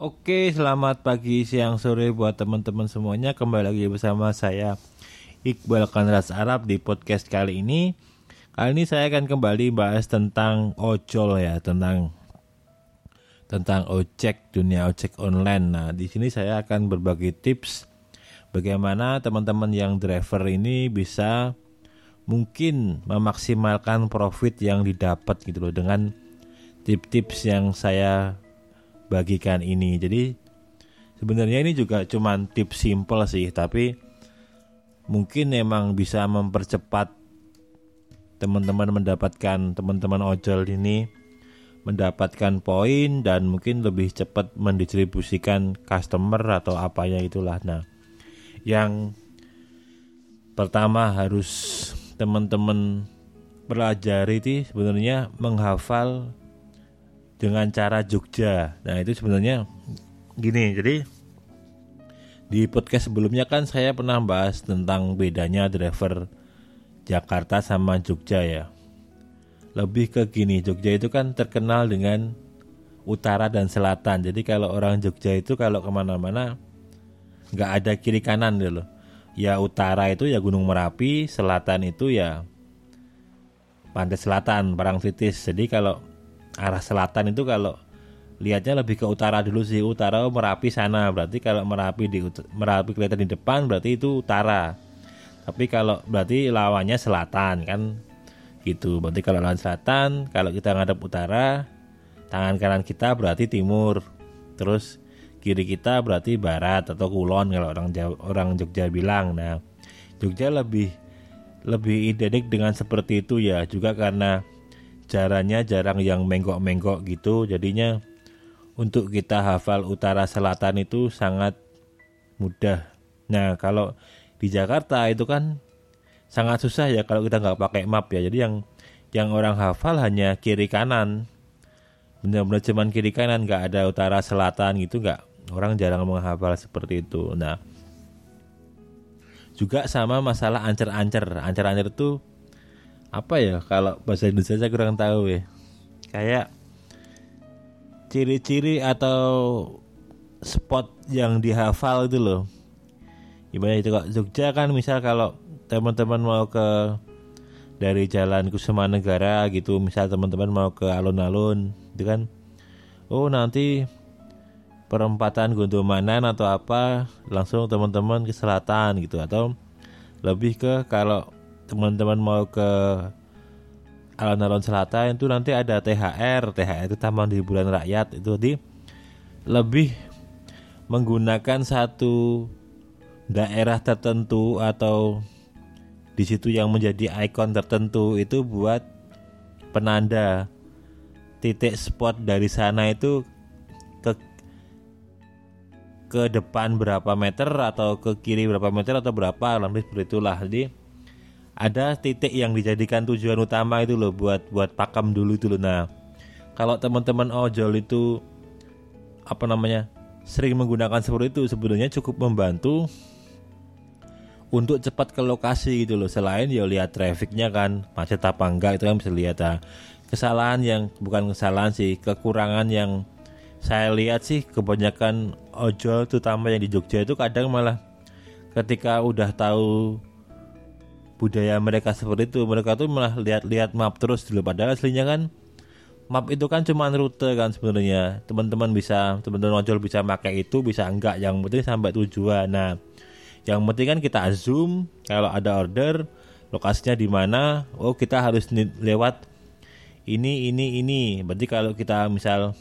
Oke, selamat pagi, siang, sore buat teman-teman semuanya. Kembali lagi bersama saya Iqbal Kanras Arab di podcast kali ini. Kali ini saya akan kembali bahas tentang ojol ya, tentang tentang ojek, dunia ojek online. Nah, di sini saya akan berbagi tips bagaimana teman-teman yang driver ini bisa mungkin memaksimalkan profit yang didapat gitu loh dengan tips-tips yang saya bagikan ini. Jadi sebenarnya ini juga cuman tips simple sih, tapi mungkin memang bisa mempercepat teman-teman mendapatkan teman-teman ojol ini mendapatkan poin dan mungkin lebih cepat mendistribusikan customer atau apa ya itulah. Nah, yang pertama harus teman-teman pelajari itu sebenarnya menghafal dengan cara Jogja. Nah itu sebenarnya gini, jadi di podcast sebelumnya kan saya pernah bahas tentang bedanya driver Jakarta sama Jogja ya. Lebih ke gini, Jogja itu kan terkenal dengan utara dan selatan. Jadi kalau orang Jogja itu kalau ke mana-mana nggak ada kiri kanan dulu. Ya utara itu ya Gunung Merapi, selatan itu ya pantai selatan, Parangtritis. Jadi kalau arah selatan itu kalau lihatnya lebih ke utara dulu sih. Utara merapi sana. Berarti kalau merapi di merapi kelihatan di depan berarti itu utara. Tapi kalau berarti lawannya selatan kan? Gitu. Berarti kalau lawan selatan kalau kita ngadep utara tangan kanan kita berarti timur. Terus kiri kita berarti barat atau kulon kalau orang Jawa, orang Jogja bilang. Nah Jogja lebih lebih identik dengan seperti itu ya. Juga karena jalannya jarang yang menggok-menggok gitu. Jadinya untuk kita hafal utara selatan itu sangat mudah. Nah kalau di Jakarta itu kan sangat susah ya kalau kita nggak pakai map ya. Jadi yang yang orang hafal hanya kiri kanan. Benar-benar cuman kiri kanan nggak ada utara selatan gitu nggak. Orang jarang menghafal seperti itu. Nah juga sama masalah ancer-ancer. Ancer-ancer itu apa ya kalau bahasa Indonesia saya kurang tahu ya. Kayak ciri-ciri atau spot yang dihafal itu loh. Gimana itu kok Jogja kan misal kalau teman-teman mau ke dari jalan Kusuma Negara gitu misal teman-teman mau ke alun-alun itu kan oh nanti perempatan Gondomanan atau apa langsung teman-teman ke selatan gitu atau lebih ke kalau teman-teman mau ke alun-alun selatan itu nanti ada THR THR itu Taman Hiburan Rakyat. Itu di lebih menggunakan satu daerah tertentu atau di situ yang menjadi ikon tertentu itu buat penanda titik spot dari sana itu ke ke depan berapa meter atau ke kiri berapa meter atau berapa lebih seperti itulah. Jadi ada titik yang dijadikan tujuan utama itu loh buat buat pakam dulu itu loh. Nah, kalau teman-teman ojol itu apa namanya sering menggunakan seperti itu sebenarnya cukup membantu untuk cepat ke lokasi gitu loh. Selain ya lihat trafficnya kan macet apa enggak itu kan bisa lihat. Nah, kesalahan yang bukan kesalahan sih kekurangan yang saya lihat sih kebanyakan ojol terutama yang di Jogja itu kadang malah ketika udah tahu budaya mereka seperti itu. Mereka tuh malah lihat-lihat map terus dulu. Padahal aslinya kan map itu kan cuma rute kan sebenarnya. Teman-teman bisa teman-teman ojol bisa pakai itu bisa enggak. Yang penting sampai tujuan. Nah yang penting kan kita zoom. Kalau ada order lokasinya di mana? Oh kita harus lewat ini ini ini. Berarti kalau kita misal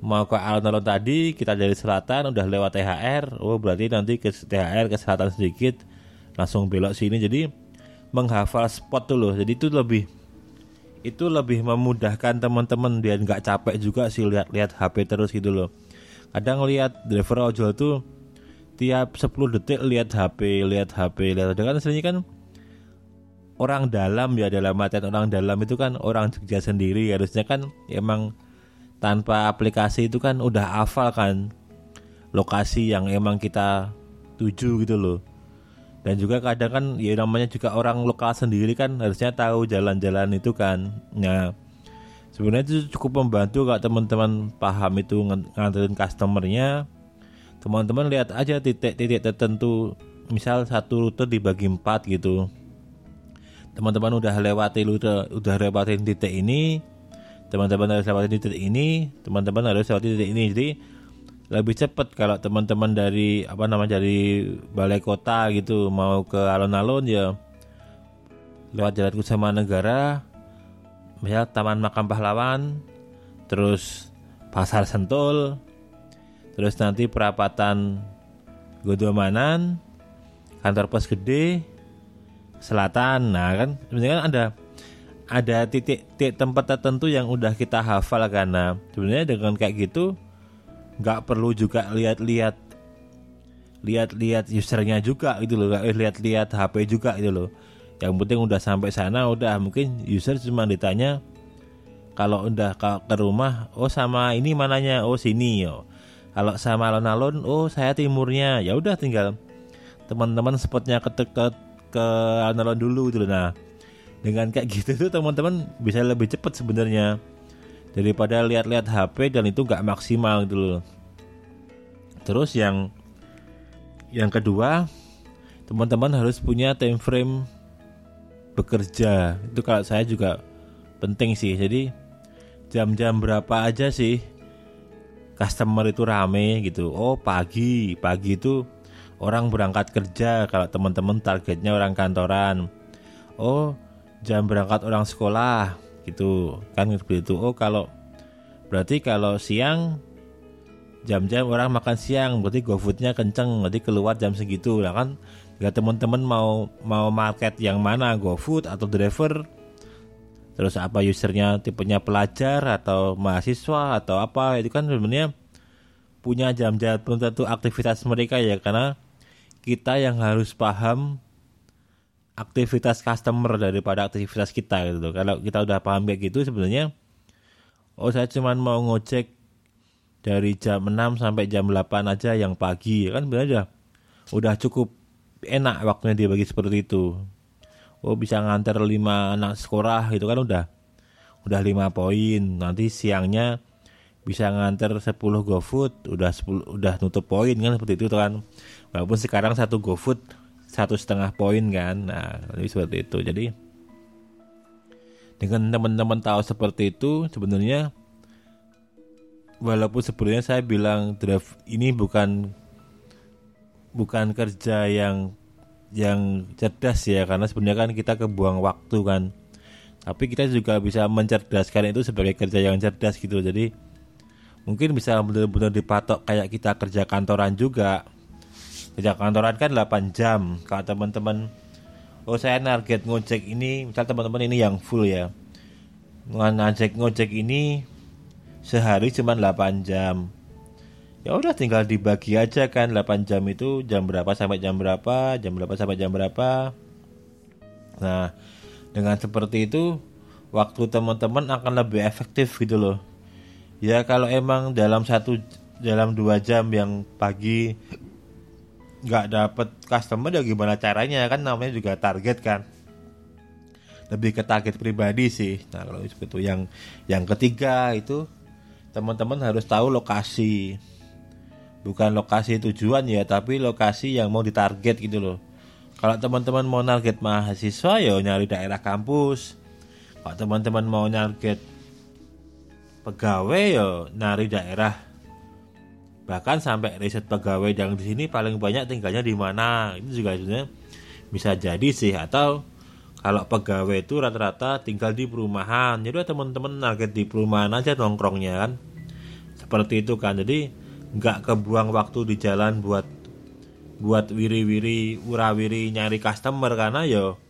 mau ke alun-alun tadi kita dari selatan udah lewat THR oh berarti nanti ke THR ke selatan sedikit. Langsung belok sini. Jadi menghafal spot tuh loh. Jadi itu lebih itu lebih memudahkan teman-teman dia nggak capek juga sih lihat-lihat HP terus gitu loh. Kadang lihat driver ojol tuh tiap 10 detik lihat HP lihat HP lihat kan sebenarnya kan orang dalam ya dalam artian orang dalam itu kan orang Jogja sendiri. Harusnya kan emang tanpa aplikasi itu kan udah hafal kan lokasi yang emang kita tuju gitu loh dan juga kadang kan ya namanya juga orang lokal sendiri kan harusnya tahu jalan-jalan itu kan. Nah sebenarnya itu cukup membantu kalau teman-teman paham itu nganterin customernya. Teman-teman lihat aja titik-titik tertentu misal satu rute dibagi empat gitu. Teman-teman udah lewati udah udah lewatin titik ini teman-teman harus lewati titik ini teman-teman harus lewati titik ini. Jadi lebih cepat kalau teman-teman dari apa namanya dari balai kota gitu mau ke alun-alun ya lewat jalan Kusuma Negara misal Taman Makam Pahlawan terus Pasar Sentul terus nanti perapatan Godomanan kantor pos gede selatan. Nah kan sebenarnya kan ada ada titik-titik tempat tertentu yang udah kita hafal karena sebenarnya dengan kayak gitu nggak perlu juga lihat-lihat lihat-lihat usernya juga gitu loh nggak lihat-lihat HP juga gitu loh. Yang penting udah sampai sana udah. Mungkin user cuma ditanya kalau udah ke, rumah oh sama ini mananya? Oh sini yo. Kalau sama alun-alun oh saya timurnya. Ya udah tinggal teman-teman spotnya ke ke, ke alun-alun dulu gitu loh. Nah dengan kayak gitu tuh teman-teman bisa lebih cepat sebenarnya daripada lihat-lihat HP dan itu nggak maksimal gitu loh. Terus yang yang kedua, teman-teman harus punya time frame bekerja. Itu kalau saya juga penting sih. Jadi jam-jam berapa aja sih customer itu rame gitu. Oh, pagi. Pagi itu orang berangkat kerja kalau teman-teman targetnya orang kantoran. Oh, jam berangkat orang sekolah gitu. Kan seperti itu. Oh kalau berarti kalau siang jam-jam orang makan siang berarti GoFoodnya kenceng berarti keluar jam segitu. Lah kan jika teman-teman mau mau market yang mana GoFood atau driver terus apa usernya tipenya pelajar atau mahasiswa atau apa itu kan sebenarnya punya jam-jam tentu aktivitas mereka ya. Karena kita yang harus paham aktivitas customer daripada aktivitas kita gitu Kalau kita udah paham kayak gitu sebenarnya oh saya cuma mau ngecek dari jam 6 sampai jam 8 aja yang pagi kan sebenarnya udah, udah cukup enak waktunya dia bagi seperti itu. Oh bisa nganter 5 anak sekolah itu kan udah udah 5 poin. Nanti siangnya bisa nganter 10 GoFood udah 10 udah nutup poin kan seperti itu kan. Walaupun sekarang satu GoFood satu setengah poin kan? Nah jadi seperti itu. Jadi dengan teman-teman tahu seperti itu sebenarnya walaupun sebenarnya saya bilang draft ini bukan bukan kerja yang yang cerdas ya karena sebenarnya kan kita kebuang waktu kan. Tapi kita juga bisa mencerdaskan itu sebagai kerja yang cerdas gitu. Jadi mungkin bisa benar-benar dipatok kayak kita kerja kantoran juga kerja kantoran kan 8 jam. Kalau teman-teman oh saya target ngojek ini misal teman-teman ini yang full ya. Ngajek ngojek ini sehari cuma 8 jam. Ya udah tinggal dibagi aja kan 8 jam itu jam berapa sampai jam berapa jam berapa sampai jam berapa. Nah dengan seperti itu waktu teman-teman akan lebih efektif gitu loh. Ya kalau emang dalam satu dalam dua jam yang pagi nggak dapet customer ya gimana caranya? Kan namanya juga target kan. Lebih ke target pribadi sih. Nah kalau itu yang yang ketiga itu teman-teman harus tahu lokasi. Bukan lokasi tujuan ya tapi lokasi yang mau ditarget gitu loh. Kalau teman-teman mau target mahasiswa ya nyari daerah kampus. Kalau teman-teman mau target pegawai ya nyari daerah bahkan sampai riset pegawai yang di sini paling banyak tinggalnya di mana. Itu juga sebenarnya bisa jadi sih. Atau kalau pegawai itu rata-rata tinggal di perumahan. Jadi teman-teman target di perumahan aja nongkrongnya kan. Seperti itu kan. Jadi nggak kebuang waktu di jalan buat buat wiri-wiri urawiri nyari customer. Karena yo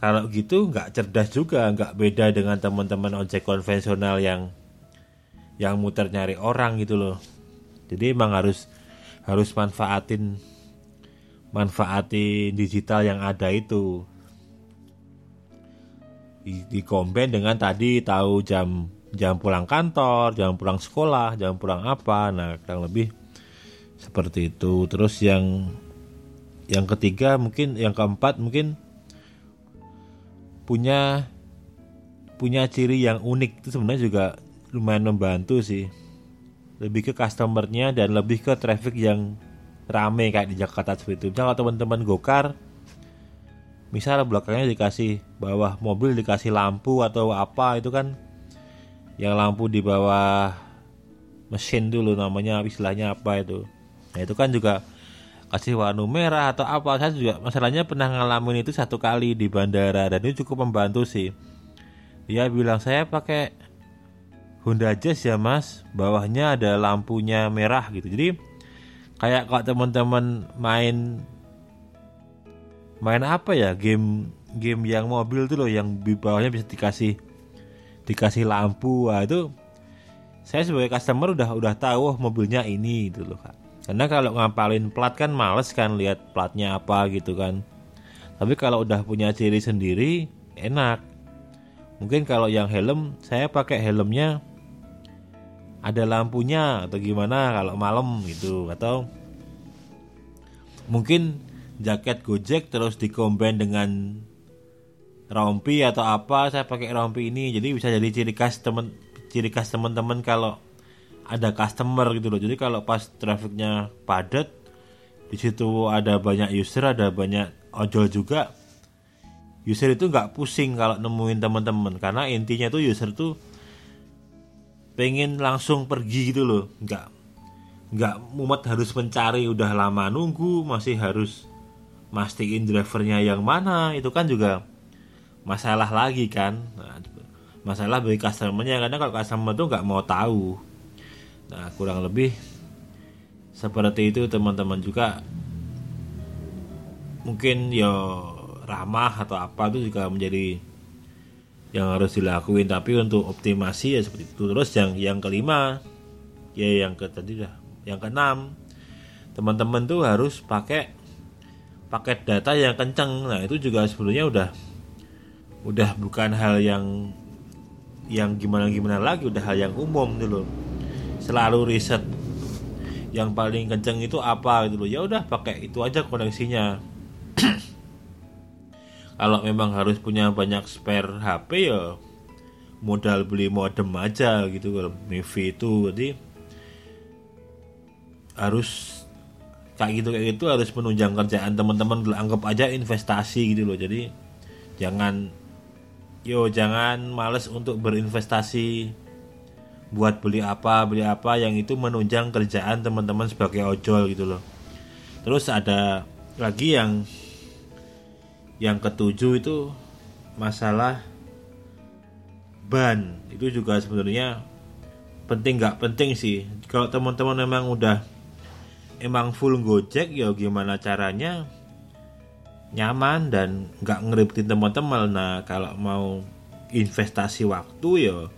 kalau gitu nggak cerdas juga. Nggak beda dengan teman-teman ojek konvensional yang yang muter nyari orang gitu loh jadi emang harus harus manfaatin manfaatin digital yang ada itu di, di dengan tadi tahu jam jam pulang kantor, jam pulang sekolah, jam pulang apa. Nah, kurang lebih seperti itu. Terus yang yang ketiga mungkin yang keempat mungkin punya punya ciri yang unik itu sebenarnya juga lumayan membantu sih lebih ke customernya dan lebih ke traffic yang rame kayak di Jakarta seperti itu. Misalnya kalau teman-teman gokar, misal belakangnya dikasih bawah mobil dikasih lampu atau apa itu kan yang lampu di bawah mesin dulu namanya istilahnya apa itu. Nah itu kan juga kasih warna merah atau apa saya juga masalahnya pernah ngalamin itu satu kali di bandara dan itu cukup membantu sih dia bilang saya pakai Honda Jazz ya mas. Bawahnya ada lampunya merah gitu. Jadi kayak kalau teman-teman main main apa ya game game yang mobil tuh loh yang di bawahnya bisa dikasih dikasih lampu. Wah itu saya sebagai customer udah udah tahu oh, mobilnya ini gitu loh kak. Karena kalau ngapalin plat kan males kan lihat platnya apa gitu kan. Tapi kalau udah punya ciri sendiri enak. Mungkin kalau yang helm saya pakai helmnya ada lampunya atau gimana kalau malam gitu. Atau mungkin jaket Gojek terus dikombin dengan rompi atau apa saya pakai rompi ini. Jadi bisa jadi ciri khas temen ciri khas teman-teman kalau ada customer gitu loh. Jadi kalau pas trafficnya padat di situ ada banyak user ada banyak ojol juga user itu nggak pusing kalau nemuin teman-teman karena intinya tuh user tuh pengen langsung pergi gitu loh. Nggak nggak mumet harus mencari udah lama nunggu masih harus mastiin drivernya yang mana. Itu kan juga masalah lagi kan. Nah, masalah bagi customernya karena kalau customer tuh nggak mau tahu. Nah, kurang lebih seperti itu teman-teman juga. Mungkin ya ramah atau apa itu juga menjadi yang harus dilakuin. Tapi untuk optimasi ya seperti itu. Terus yang yang kelima ya yang ke tadi dah yang keenam teman-teman tuh harus pakai paket data yang kenceng. Nah itu juga sebenarnya udah udah bukan hal yang yang gimana gimana lagi udah hal yang umum gitu loh. Selalu riset yang paling kenceng itu apa gitu loh. Ya udah pakai itu aja koneksinya kalau memang harus punya banyak spare HP ya modal beli modem aja gitu. Kalau MIFI itu jadi harus kayak gitu kayak gitu harus menunjang kerjaan teman-teman. Anggap aja investasi gitu loh. Jadi jangan yo jangan males untuk berinvestasi buat beli apa beli apa yang itu menunjang kerjaan teman-teman sebagai ojol gitu loh. Terus ada lagi yang yang ketujuh itu masalah ban. Itu juga sebenarnya penting nggak penting sih. Kalau teman-teman memang udah emang full gojek ya gimana caranya? Nyaman dan nggak ngeribetin teman-teman. Nah kalau mau investasi waktu ya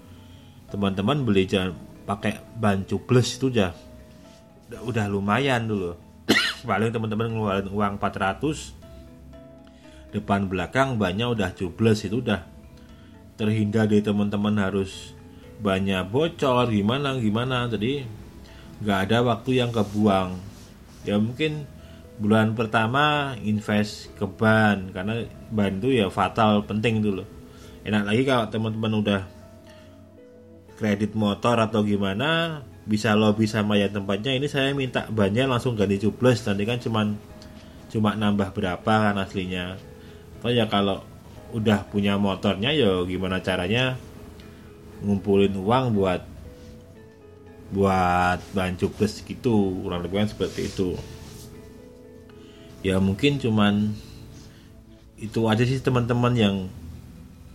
teman-teman beli jangan pakai ban cubles itu udah udah lumayan dulu. Paling teman-teman ngeluarin uang 400 depan belakang banyak udah cubles itu udah. Terhindar dari teman-teman harus banyak bocor gimana gimana. Jadi nggak ada waktu yang kebuang. Ya mungkin bulan pertama invest ke ban karena ban itu ya fatal penting dulu enak lagi kalau teman-teman udah kredit motor atau gimana bisa lobby sama ya tempatnya. Ini saya minta banyak langsung ganti cubles nanti kan cuman cuma nambah berapa kan aslinya atau ya kalau udah punya motornya ya gimana caranya ngumpulin uang buat buat ban cubles gitu kurang lebih seperti itu. Ya mungkin cuman itu aja sih teman-teman yang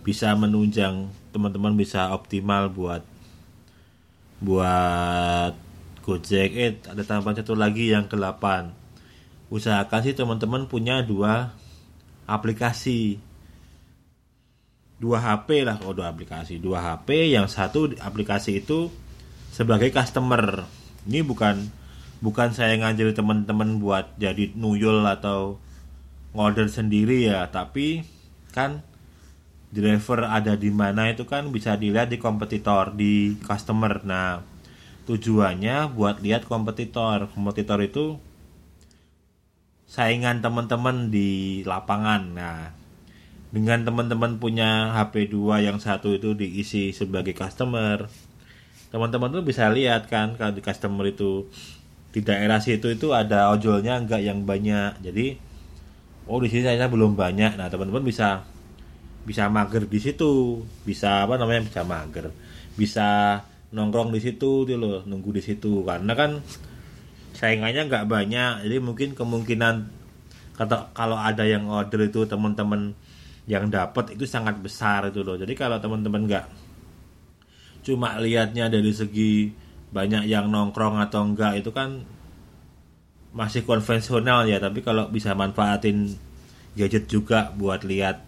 bisa menunjang teman-teman bisa optimal buat buat Gojek. Eh ada tambahan satu lagi yang ke-8 usahakan sih teman-teman punya dua aplikasi. Dua HP lah kalau dua aplikasi. Dua HP yang satu aplikasi itu sebagai customer. Ini bukan bukan saya ngajari teman-teman buat jadi nuyul atau ngorder sendiri ya tapi kan driver ada di mana itu kan bisa dilihat di kompetitor di customer. Nah tujuannya buat lihat kompetitor. Kompetitor itu saingan teman-teman di lapangan. Nah dengan teman-teman punya HP 2 yang satu itu diisi sebagai customer teman-teman tuh bisa lihat kan kalau di customer itu di daerah situ itu ada ojolnya enggak yang banyak. Jadi oh di sini saya belum banyak. Nah teman-teman bisa bisa mager di situ. Bisa apa namanya bisa mager. Bisa nongkrong di situ tuh loh nunggu di situ. Karena kan saingannya nggak banyak. Jadi mungkin kemungkinan kata kalau ada yang order itu teman-teman yang dapat itu sangat besar itu loh. Jadi kalau teman-teman nggak cuma lihatnya dari segi banyak yang nongkrong atau enggak itu kan masih konvensional ya. Tapi kalau bisa manfaatin gadget juga buat lihat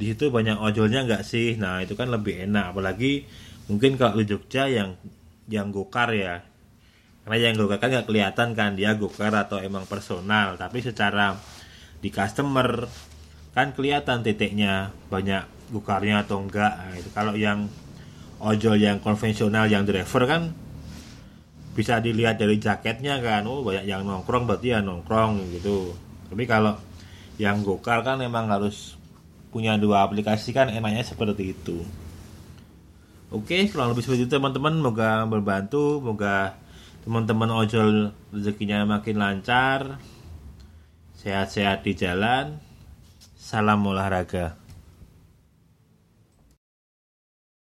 di situ banyak ojolnya enggak sih? Nah itu kan lebih enak. Apalagi mungkin kalau di Jogja yang yang gokar ya karena yang gokar kan nggak kelihatan kan dia gokar atau emang personal tapi secara di customer kan kelihatan titiknya banyak gokarnya atau enggak. Nah, itu kalau yang ojol yang konvensional yang driver kan bisa dilihat dari jaketnya kan oh banyak yang nongkrong berarti ya nongkrong gitu. Tapi kalau yang gokar kan emang harus punya dua aplikasi kan enaknya seperti itu. Oke, kurang lebih seperti itu teman-teman. Semoga berbantu, semoga teman-teman ojol rezekinya makin lancar, sehat-sehat di jalan. Salam olahraga.